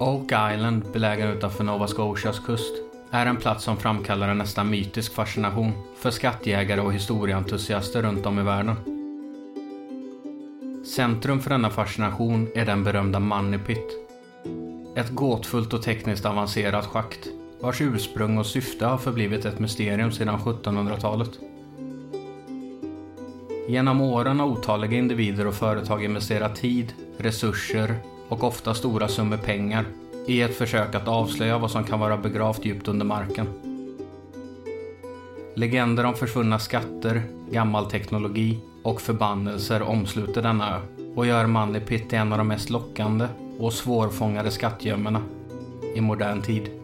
Oak Island, belägen utanför Nova Scotias kust, är en plats som framkallar en nästan mytisk fascination för skattjägare och historieentusiaster runt om i världen. Centrum för denna fascination är den berömda Money Pit. Ett gåtfullt och tekniskt avancerat schakt vars ursprung och syfte har förblivit ett mysterium sedan 1700-talet. Genom åren har otaliga individer och företag investerat tid, resurser och ofta stora summor pengar i ett försök att avslöja vad som kan vara begravt djupt under marken. Legender om försvunna skatter, gammal teknologi och förbannelser omsluter denna ö och gör Manipit till en av de mest lockande och svårfångade skattgömmorna i modern tid.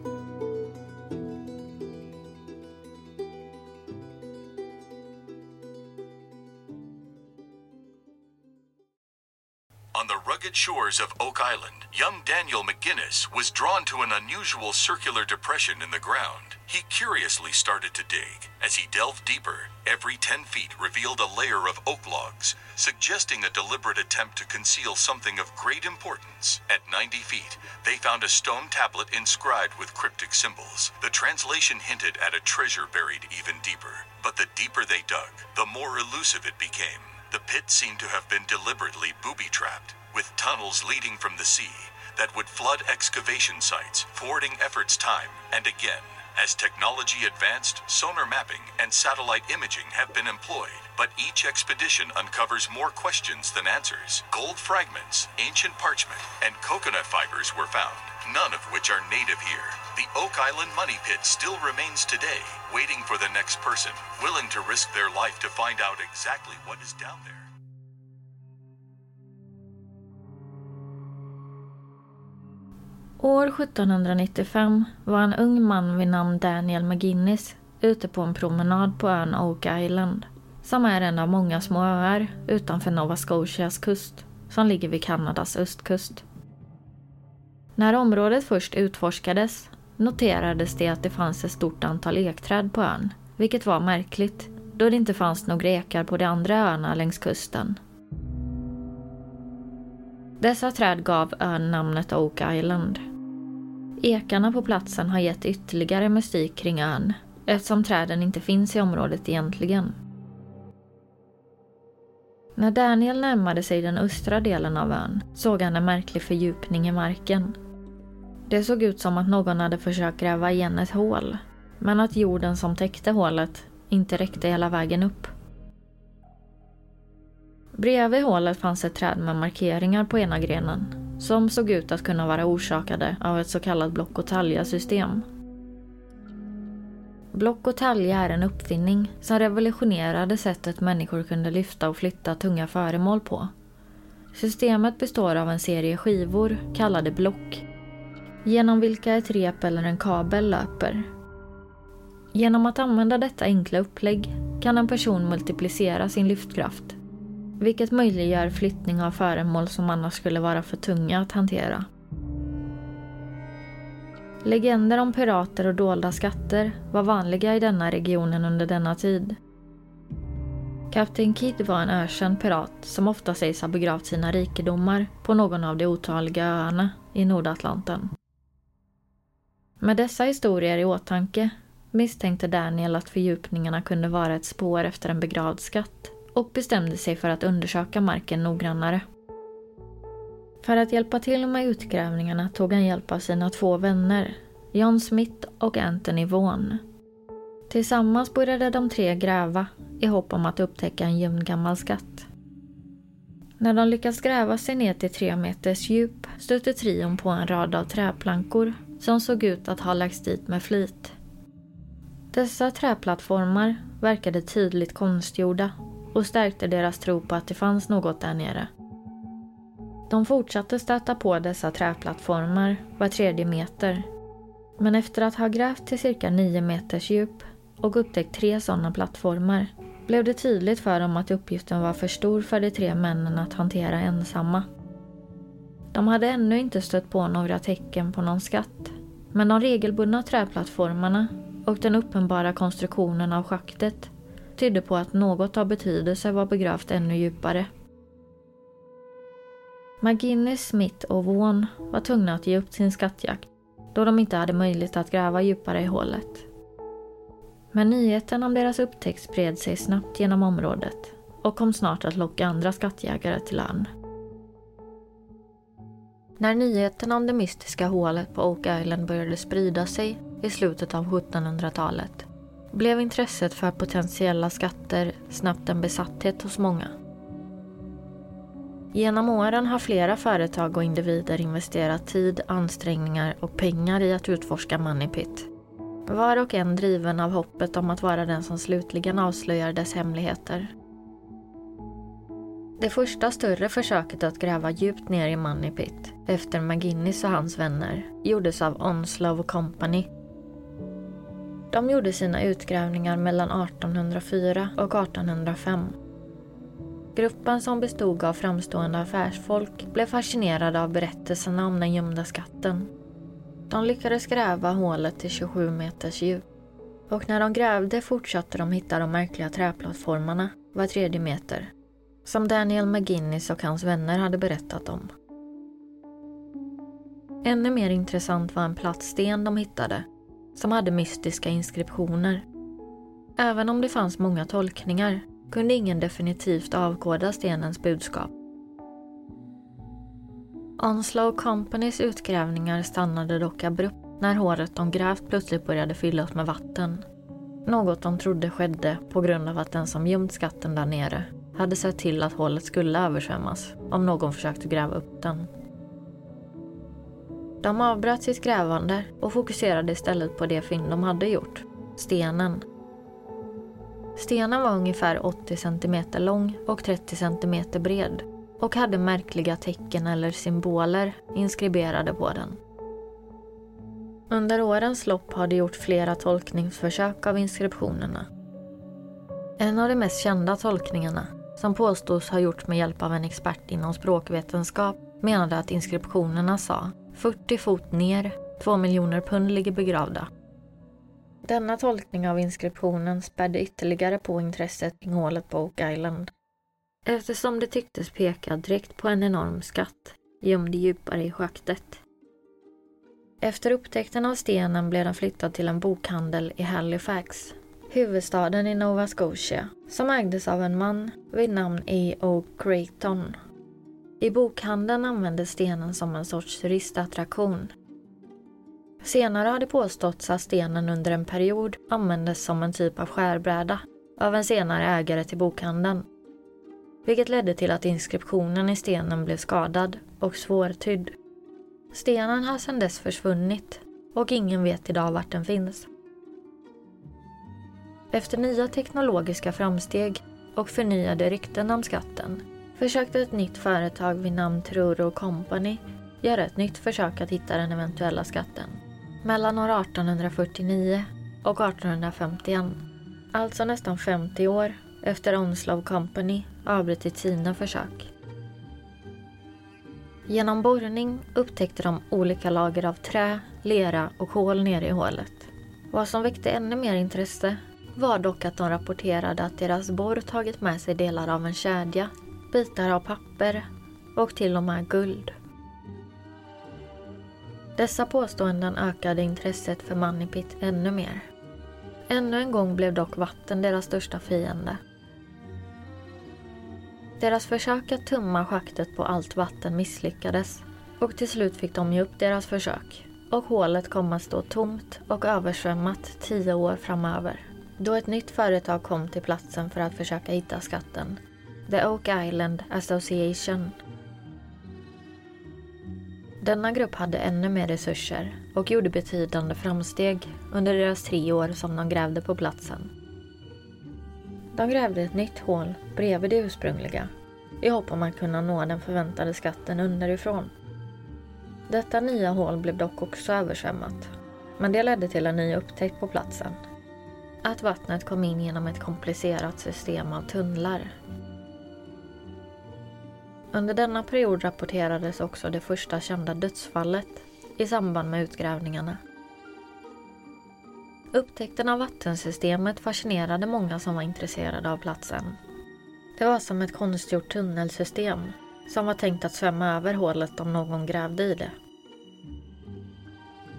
Rugged shores of Oak Island, young Daniel McGinnis was drawn to an unusual circular depression in the ground. He curiously started to dig. As he delved deeper, every 10 feet revealed a layer of oak logs, suggesting a deliberate attempt to conceal something of great importance. At 90 feet, they found a stone tablet inscribed with cryptic symbols. The translation hinted at a treasure buried even deeper. But the deeper they dug, the more elusive it became. The pit seemed to have been deliberately booby trapped, with tunnels leading from the sea that would flood excavation sites, forwarding efforts time and again. As technology advanced, sonar mapping and satellite imaging have been employed, but each expedition uncovers more questions than answers. Gold fragments, ancient parchment, and coconut fibers were found, none of which are native here. The Oak Island Money Pit still remains today, waiting for the next person, willing to risk their life to find out exactly what is down there. År 1795 var en ung man vid namn Daniel McGinnis ute på en promenad på ön Oak Island, som är en av många små öar utanför Nova Scotias kust, som ligger vid Kanadas östkust. När området först utforskades noterades det att det fanns ett stort antal ekträd på ön, vilket var märkligt då det inte fanns några ekar på de andra öarna längs kusten. Dessa träd gav ön namnet Oak Island. Ekarna på platsen har gett ytterligare mystik kring ön eftersom träden inte finns i området egentligen. När Daniel närmade sig den östra delen av ön såg han en märklig fördjupning i marken. Det såg ut som att någon hade försökt gräva igen ett hål, men att jorden som täckte hålet inte räckte hela vägen upp. Bredvid hålet fanns ett träd med markeringar på ena grenen som såg ut att kunna vara orsakade av ett så kallat block och talja-system. Block och talja är en uppfinning som revolutionerade sättet människor kunde lyfta och flytta tunga föremål på. Systemet består av en serie skivor kallade block genom vilka ett rep eller en kabel löper. Genom att använda detta enkla upplägg kan en person multiplicera sin lyftkraft vilket möjliggör flyttning av föremål som annars skulle vara för tunga att hantera. Legender om pirater och dolda skatter var vanliga i denna regionen under denna tid. Kapten Kidd var en ökänd pirat som ofta sägs ha begravt sina rikedomar på någon av de otaliga öarna i Nordatlanten. Med dessa historier i åtanke misstänkte Daniel att fördjupningarna kunde vara ett spår efter en begravd skatt och bestämde sig för att undersöka marken noggrannare. För att hjälpa till med utgrävningarna tog han hjälp av sina två vänner, John Smith och Anthony Vaughan. Tillsammans började de tre gräva i hopp om att upptäcka en gömd gammal skatt. När de lyckats gräva sig ner till tre meters djup stötte trion på en rad av träplankor som såg ut att ha lagts dit med flit. Dessa träplattformar verkade tydligt konstgjorda och stärkte deras tro på att det fanns något där nere. De fortsatte stöta på dessa träplattformar var tredje meter. Men efter att ha grävt till cirka nio meters djup och upptäckt tre sådana plattformar blev det tydligt för dem att uppgiften var för stor för de tre männen att hantera ensamma. De hade ännu inte stött på några tecken på någon skatt. Men de regelbundna träplattformarna och den uppenbara konstruktionen av schaktet tydde på att något av betydelse var begravt ännu djupare. McGinnis, Smith och Vaughan var tvungna att ge upp sin skattjakt då de inte hade möjlighet att gräva djupare i hålet. Men nyheten om deras upptäckt spred sig snabbt genom området och kom snart att locka andra skattjägare till ön. När nyheten om det mystiska hålet på Oak Island började sprida sig i slutet av 1700-talet blev intresset för potentiella skatter snabbt en besatthet hos många. Genom åren har flera företag och individer investerat tid, ansträngningar och pengar i att utforska Moneypit. Var och en driven av hoppet om att vara den som slutligen avslöjar dess hemligheter. Det första större försöket att gräva djupt ner i Moneypit efter McGinnis och hans vänner gjordes av Onslow Company. De gjorde sina utgrävningar mellan 1804 och 1805 Gruppen som bestod av framstående affärsfolk blev fascinerade av berättelserna om den gömda skatten. De lyckades gräva hålet till 27 meters djup. Och när de grävde fortsatte de hitta de märkliga träplattformarna var tredje meter. Som Daniel McGinnis och hans vänner hade berättat om. Ännu mer intressant var en platt sten de hittade, som hade mystiska inskriptioner. Även om det fanns många tolkningar kunde ingen definitivt avkoda stenens budskap. Onslow Companys utgrävningar stannade dock abrupt när håret de grävt plötsligt började fyllas med vatten. Något de trodde skedde på grund av att den som gömt skatten där nere hade sett till att hålet skulle översvämmas om någon försökte gräva upp den. De avbröt sitt grävande och fokuserade istället på det fynd de hade gjort, stenen Stenen var ungefär 80 cm lång och 30 cm bred och hade märkliga tecken eller symboler inskriberade på den. Under årens lopp har det gjort flera tolkningsförsök av inskriptionerna. En av de mest kända tolkningarna, som påstås ha gjorts med hjälp av en expert inom språkvetenskap, menade att inskriptionerna sa 40 fot ner, 2 miljoner pund ligger begravda denna tolkning av inskriptionen spädde ytterligare på intresset kring hålet på Oak Island. Eftersom det tycktes peka direkt på en enorm skatt gömd djupare i schaktet. Efter upptäckten av stenen blev den flyttad till en bokhandel i Halifax, huvudstaden i Nova Scotia, som ägdes av en man vid namn e. A.O. Creighton. I bokhandeln användes stenen som en sorts turistattraktion Senare har det påståtts att stenen under en period användes som en typ av skärbräda av en senare ägare till bokhandeln. Vilket ledde till att inskriptionen i stenen blev skadad och svårtydd. Stenen har sedan dess försvunnit och ingen vet idag vart den finns. Efter nya teknologiska framsteg och förnyade rykten om skatten försökte ett nytt företag vid namn Truro Company göra ett nytt försök att hitta den eventuella skatten mellan år 1849 och 1851. Alltså nästan 50 år efter Onslow Company avbrutit sina försök. Genom borrning upptäckte de olika lager av trä, lera och kol nere i hålet. Vad som väckte ännu mer intresse var dock att de rapporterade att deras borr tagit med sig delar av en kedja, bitar av papper och till och med guld. Dessa påståenden ökade intresset för Manipit ännu mer. Ännu en gång blev dock vatten deras största fiende. Deras försök att tumma schaktet på allt vatten misslyckades och till slut fick de ge upp deras försök och hålet kom att stå tomt och översvämmat tio år framöver. då ett nytt företag kom till platsen för att försöka hitta skatten. The Oak Island Association. Denna grupp hade ännu mer resurser och gjorde betydande framsteg under deras tre år som de grävde på platsen. De grävde ett nytt hål bredvid det ursprungliga i hopp om att kunna nå den förväntade skatten underifrån. Detta nya hål blev dock också översvämmat, men det ledde till en ny upptäckt på platsen. Att vattnet kom in genom ett komplicerat system av tunnlar. Under denna period rapporterades också det första kända dödsfallet i samband med utgrävningarna. Upptäckten av vattensystemet fascinerade många som var intresserade av platsen. Det var som ett konstgjort tunnelsystem som var tänkt att svämma över hålet om någon grävde i det.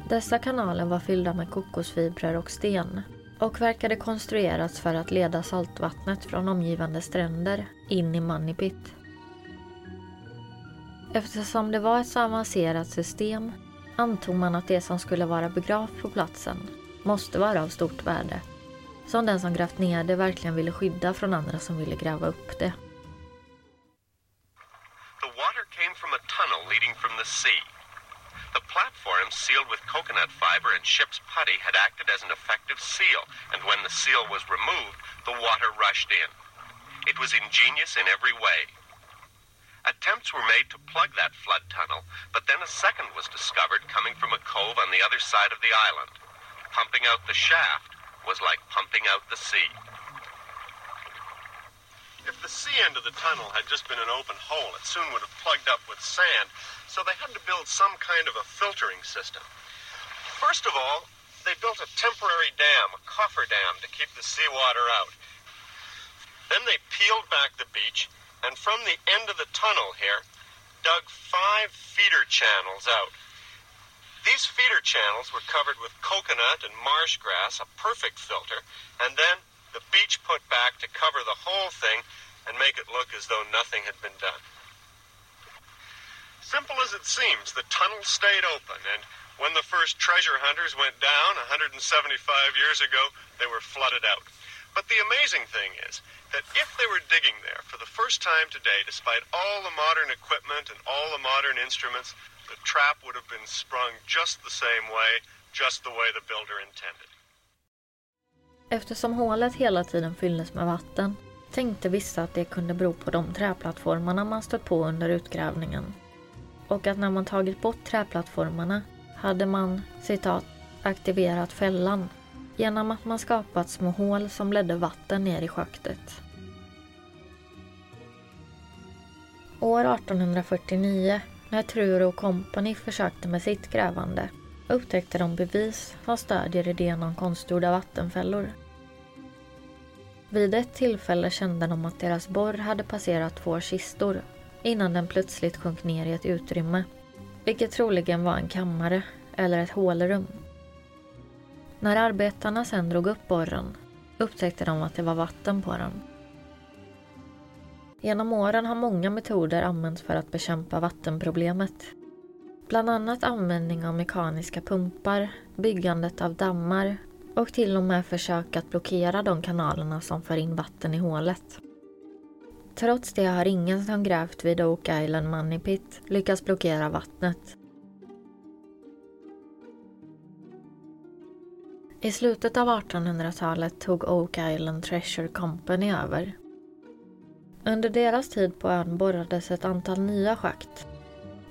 Dessa kanaler var fyllda med kokosfibrer och sten och verkade konstruerats för att leda saltvattnet från omgivande stränder in i Manipit. Eftersom det var ett så avancerat system antog man att det som skulle vara begravt på platsen måste vara av stort värde. Som den som grävt ner det verkligen ville skydda från andra som ville gräva upp det. The water came from a tunnel leading from the sea. The platform sealed with coconut fiber and ship's putty had acted as an effective seal, and when the seal was removed, the water rushed in. It was ingenious in every way. Attempts were made to plug that flood tunnel, but then a second was discovered coming from a cove on the other side of the island. Pumping out the shaft was like pumping out the sea. If the sea end of the tunnel had just been an open hole, it soon would have plugged up with sand, so they had to build some kind of a filtering system. First of all, they built a temporary dam, a coffer dam, to keep the seawater out. Then they peeled back the beach, and from the end of the tunnel here, dug five feeder channels out. These feeder channels were covered with coconut and marsh grass, a perfect filter, and then the beach put back to cover the whole thing and make it look as though nothing had been done. Simple as it seems, the tunnel stayed open, and when the first treasure hunters went down 175 years ago, they were flooded out. But the amazing thing is that if they were digging there for the first time today, despite all the modern equipment and all the modern instruments, the trap would have been sprung just the same way, just the way the builder intended. Eftersom hålet hela tiden fylldes med vatten tänkte vissa att det kunde bero på de träplattformarna man stött på under utgrävningen. Och att när man tagit bort träplattformarna hade man, citat, aktiverat fällan genom att man skapat små hål som ledde vatten ner i schaktet. År 1849, när Truro Company försökte med sitt grävande, upptäckte de bevis som stödjer idén om konstgjorda vattenfällor. Vid ett tillfälle kände de att deras borr hade passerat två kistor innan den plötsligt sjönk ner i ett utrymme, vilket troligen var en kammare eller ett hålrum. När arbetarna sen drog upp borren upptäckte de att det var vatten på den. Genom åren har många metoder använts för att bekämpa vattenproblemet. Bland annat användning av mekaniska pumpar, byggandet av dammar och till och med försök att blockera de kanalerna som för in vatten i hålet. Trots det har ingen som grävt vid Oak Island Money Pit lyckats blockera vattnet. I slutet av 1800-talet tog Oak Island Treasure Company över. Under deras tid på ön borrades ett antal nya schakt.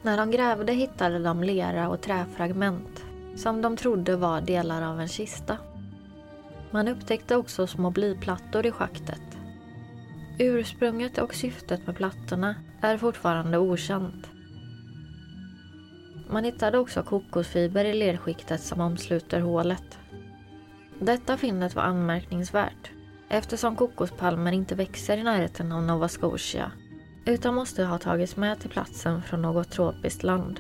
När de grävde hittade de lera och träfragment som de trodde var delar av en kista. Man upptäckte också små blyplattor i schaktet. Ursprunget och syftet med plattorna är fortfarande okänt. Man hittade också kokosfiber i lerskiktet som omsluter hålet. Detta fyndet var anmärkningsvärt eftersom kokospalmer inte växer i närheten av Nova Scotia utan måste ha tagits med till platsen från något tropiskt land.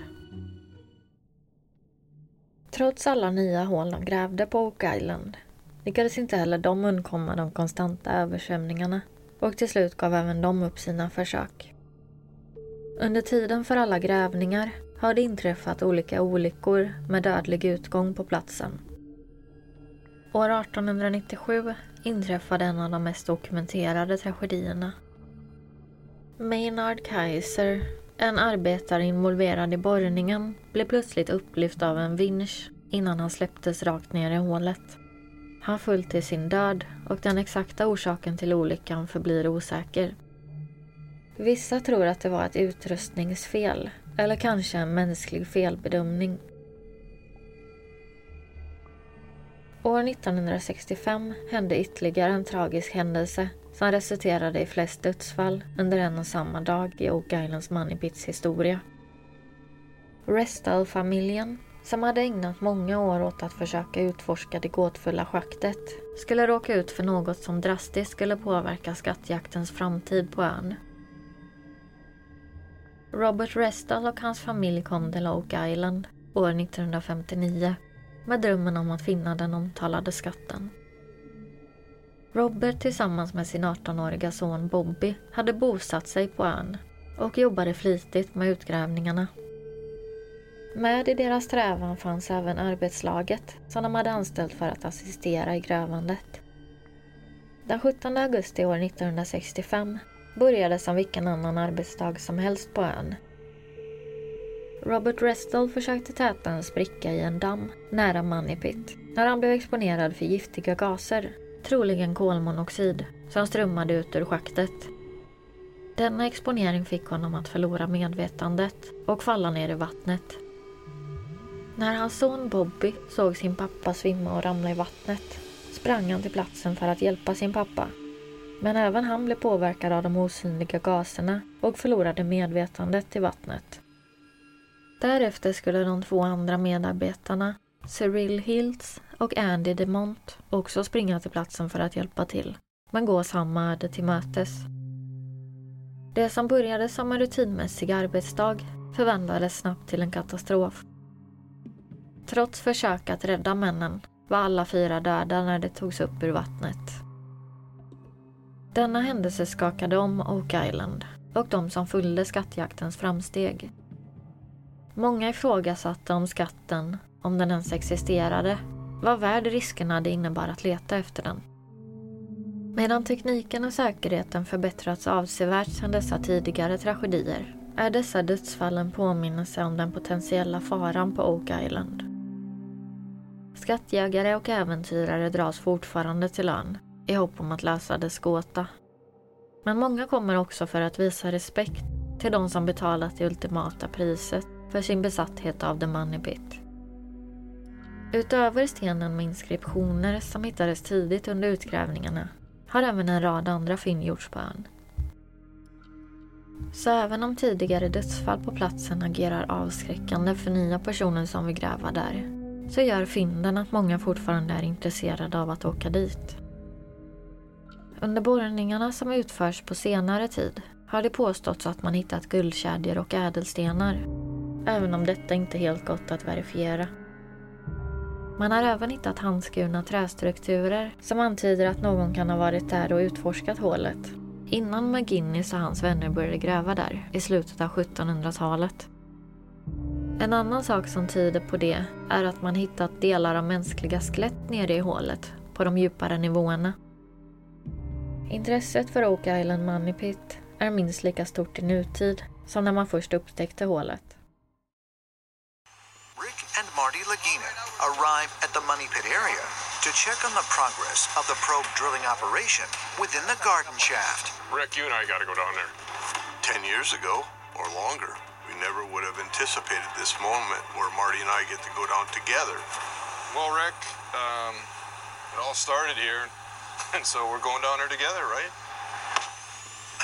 Trots alla nya hål de grävde på Oak Island lyckades inte heller de undkomma de konstanta översvämningarna och till slut gav även de upp sina försök. Under tiden för alla grävningar har det inträffat olika olyckor med dödlig utgång på platsen. År 1897 inträffade en av de mest dokumenterade tragedierna. Maynard Kaiser, en arbetare involverad i borrningen, blev plötsligt upplyft av en vinsch innan han släpptes rakt ner i hålet. Han föll till sin död och den exakta orsaken till olyckan förblir osäker. Vissa tror att det var ett utrustningsfel eller kanske en mänsklig felbedömning. År 1965 hände ytterligare en tragisk händelse som resulterade i flest dödsfall under en och samma dag i Oak Islands Money Pits historia. Restall-familjen, som hade ägnat många år åt att försöka utforska det gåtfulla schaktet, skulle råka ut för något som drastiskt skulle påverka skattjaktens framtid på ön. Robert Restall och hans familj kom till Oak Island år 1959 med drömmen om att finna den omtalade skatten. Robert tillsammans med sin 18-åriga son Bobby hade bosatt sig på ön och jobbade flitigt med utgrävningarna. Med i deras strävan fanns även arbetslaget som de hade anställt för att assistera i grävandet. Den 17 augusti år 1965 började som vilken annan arbetsdag som helst på ön. Robert Restall försökte täta en spricka i en damm nära Moneypit när han blev exponerad för giftiga gaser, troligen kolmonoxid, som strömmade ut ur schaktet. Denna exponering fick honom att förlora medvetandet och falla ner i vattnet. När hans son Bobby såg sin pappa svimma och ramla i vattnet sprang han till platsen för att hjälpa sin pappa men även han blev påverkad av de osynliga gaserna och förlorade medvetandet i vattnet. Därefter skulle de två andra medarbetarna, Cyril Hiltz och Andy DeMont, också springa till platsen för att hjälpa till, men gå samma öde till mötes. Det som började som en rutinmässig arbetsdag förvandlades snabbt till en katastrof. Trots försök att rädda männen var alla fyra döda när de togs upp ur vattnet. Denna händelse skakade om Oak Island och de som följde skattjaktens framsteg. Många ifrågasatte om skatten, om den ens existerade, var värd riskerna det innebar att leta efter den. Medan tekniken och säkerheten förbättrats avsevärt sedan dessa tidigare tragedier är dessa dödsfall en påminnelse om den potentiella faran på Oak Island. Skattjägare och äventyrare dras fortfarande till ön i hopp om att lösa dess gåta. Men många kommer också för att visa respekt till de som betalat det ultimata priset för sin besatthet av The Money Pit. Utöver stenen med inskriptioner som hittades tidigt under utgrävningarna har även en rad andra fynd gjorts på ön. Så även om tidigare dödsfall på platsen agerar avskräckande för nya personer som vill gräva där så gör fynden att många fortfarande är intresserade av att åka dit. Under borrningarna som utförs på senare tid har det påståtts att man hittat guldkedjor och ädelstenar, även om detta inte helt gått att verifiera. Man har även hittat handskurna trästrukturer som antyder att någon kan ha varit där och utforskat hålet innan McGinnis och hans vänner började gräva där i slutet av 1700-talet. En annan sak som tyder på det är att man hittat delar av mänskliga skelett nere i hålet på de djupare nivåerna Intresset för Oak Island Money Pit är minst lika stort i nutid som när man först upptäckte hålet. Arrive at the Money Pit area to check on the progress of the probe drilling operation within the garden shaft. Rick, you and I got to go down there. Ten years ago, or longer, we never would have anticipated this moment where Marty and I get to go down together. Well, Rick, um, it all started here. And so we're going down there together, right?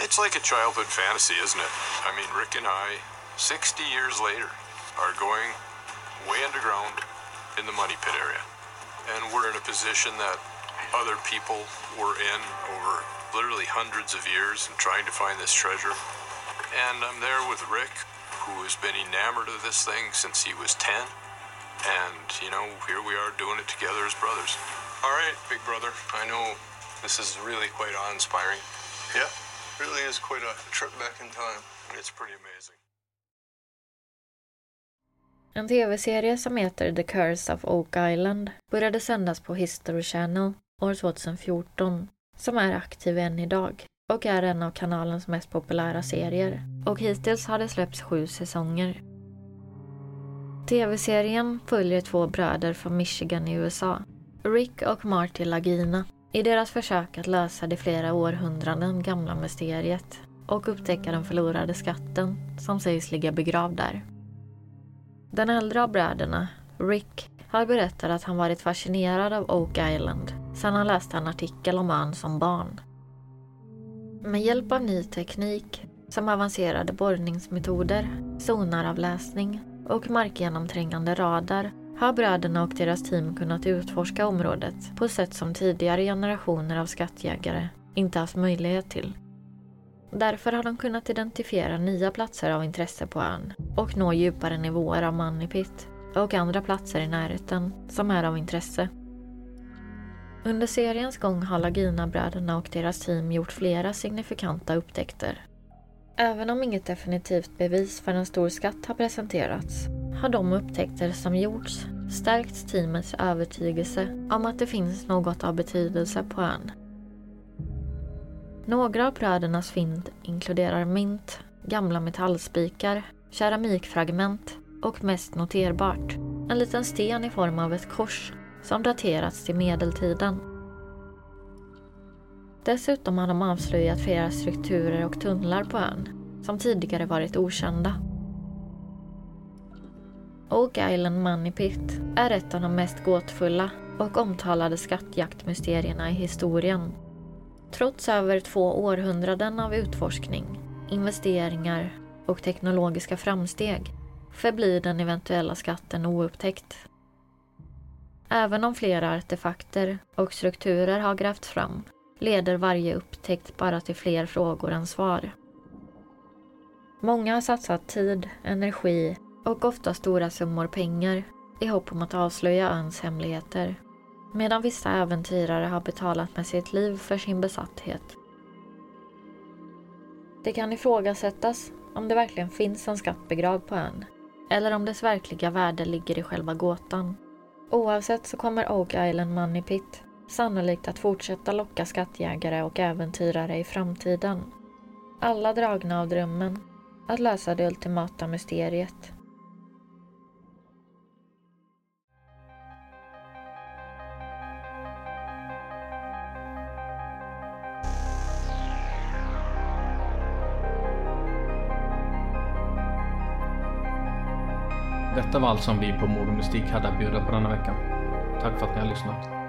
It's like a childhood fantasy, isn't it? I mean, Rick and I, 60 years later, are going way underground in the money pit area. And we're in a position that other people were in over literally hundreds of years and trying to find this treasure. And I'm there with Rick, who has been enamored of this thing since he was 10. And, you know, here we are doing it together as brothers. All right, big brother. I know this is really quite awe-inspiring. Yeah, really is quite a trip back in time. It's pretty amazing. En tv-serie som heter The Curse of Oak Island började sändas på History Channel år 2014, som är aktiv än idag och är en av kanalens mest populära serier. Och hittills har det släppts sju säsonger. TV-serien följer två bröder från Michigan i USA, Rick och Marty Lagina, i deras försök att lösa det flera århundraden gamla mysteriet och upptäcka den förlorade skatten som sägs ligga begravd där. Den äldre av bröderna, Rick, har berättat att han varit fascinerad av Oak Island sedan han läste en artikel om ön som barn. Med hjälp av ny teknik som avancerade borrningsmetoder, sonaravläsning och markgenomträngande radar har bröderna och deras team kunnat utforska området på sätt som tidigare generationer av skattjägare inte haft möjlighet till. Därför har de kunnat identifiera nya platser av intresse på ön och nå djupare nivåer av Manipit och andra platser i närheten som är av intresse. Under seriens gång har Lagina-bröderna och deras team gjort flera signifikanta upptäckter. Även om inget definitivt bevis för en stor skatt har presenterats har de upptäckter som gjorts stärkt teamets övertygelse om att det finns något av betydelse på ön. Några av brödernas fynd inkluderar mynt, gamla metallspikar, keramikfragment och mest noterbart, en liten sten i form av ett kors som daterats till medeltiden. Dessutom har de avslöjat flera strukturer och tunnlar på ön som tidigare varit okända. Oak Island Money Pit är ett av de mest gåtfulla och omtalade skattjaktmysterierna i historien. Trots över två århundraden av utforskning, investeringar och teknologiska framsteg förblir den eventuella skatten oupptäckt. Även om flera artefakter och strukturer har grävts fram leder varje upptäckt bara till fler frågor än svar. Många har satsat tid, energi och ofta stora summor pengar i hopp om att avslöja öns hemligheter. Medan vissa äventyrare har betalat med sitt liv för sin besatthet. Det kan ifrågasättas om det verkligen finns en skatt begravd på ön eller om dess verkliga värde ligger i själva gåtan. Oavsett så kommer Oak Island Money Pit sannolikt att fortsätta locka skattjägare och äventyrare i framtiden. Alla dragna av drömmen att lösa det ultimata mysteriet. Detta var allt som vi på Mord och Mystik hade att bjuda på denna veckan. Tack för att ni har lyssnat.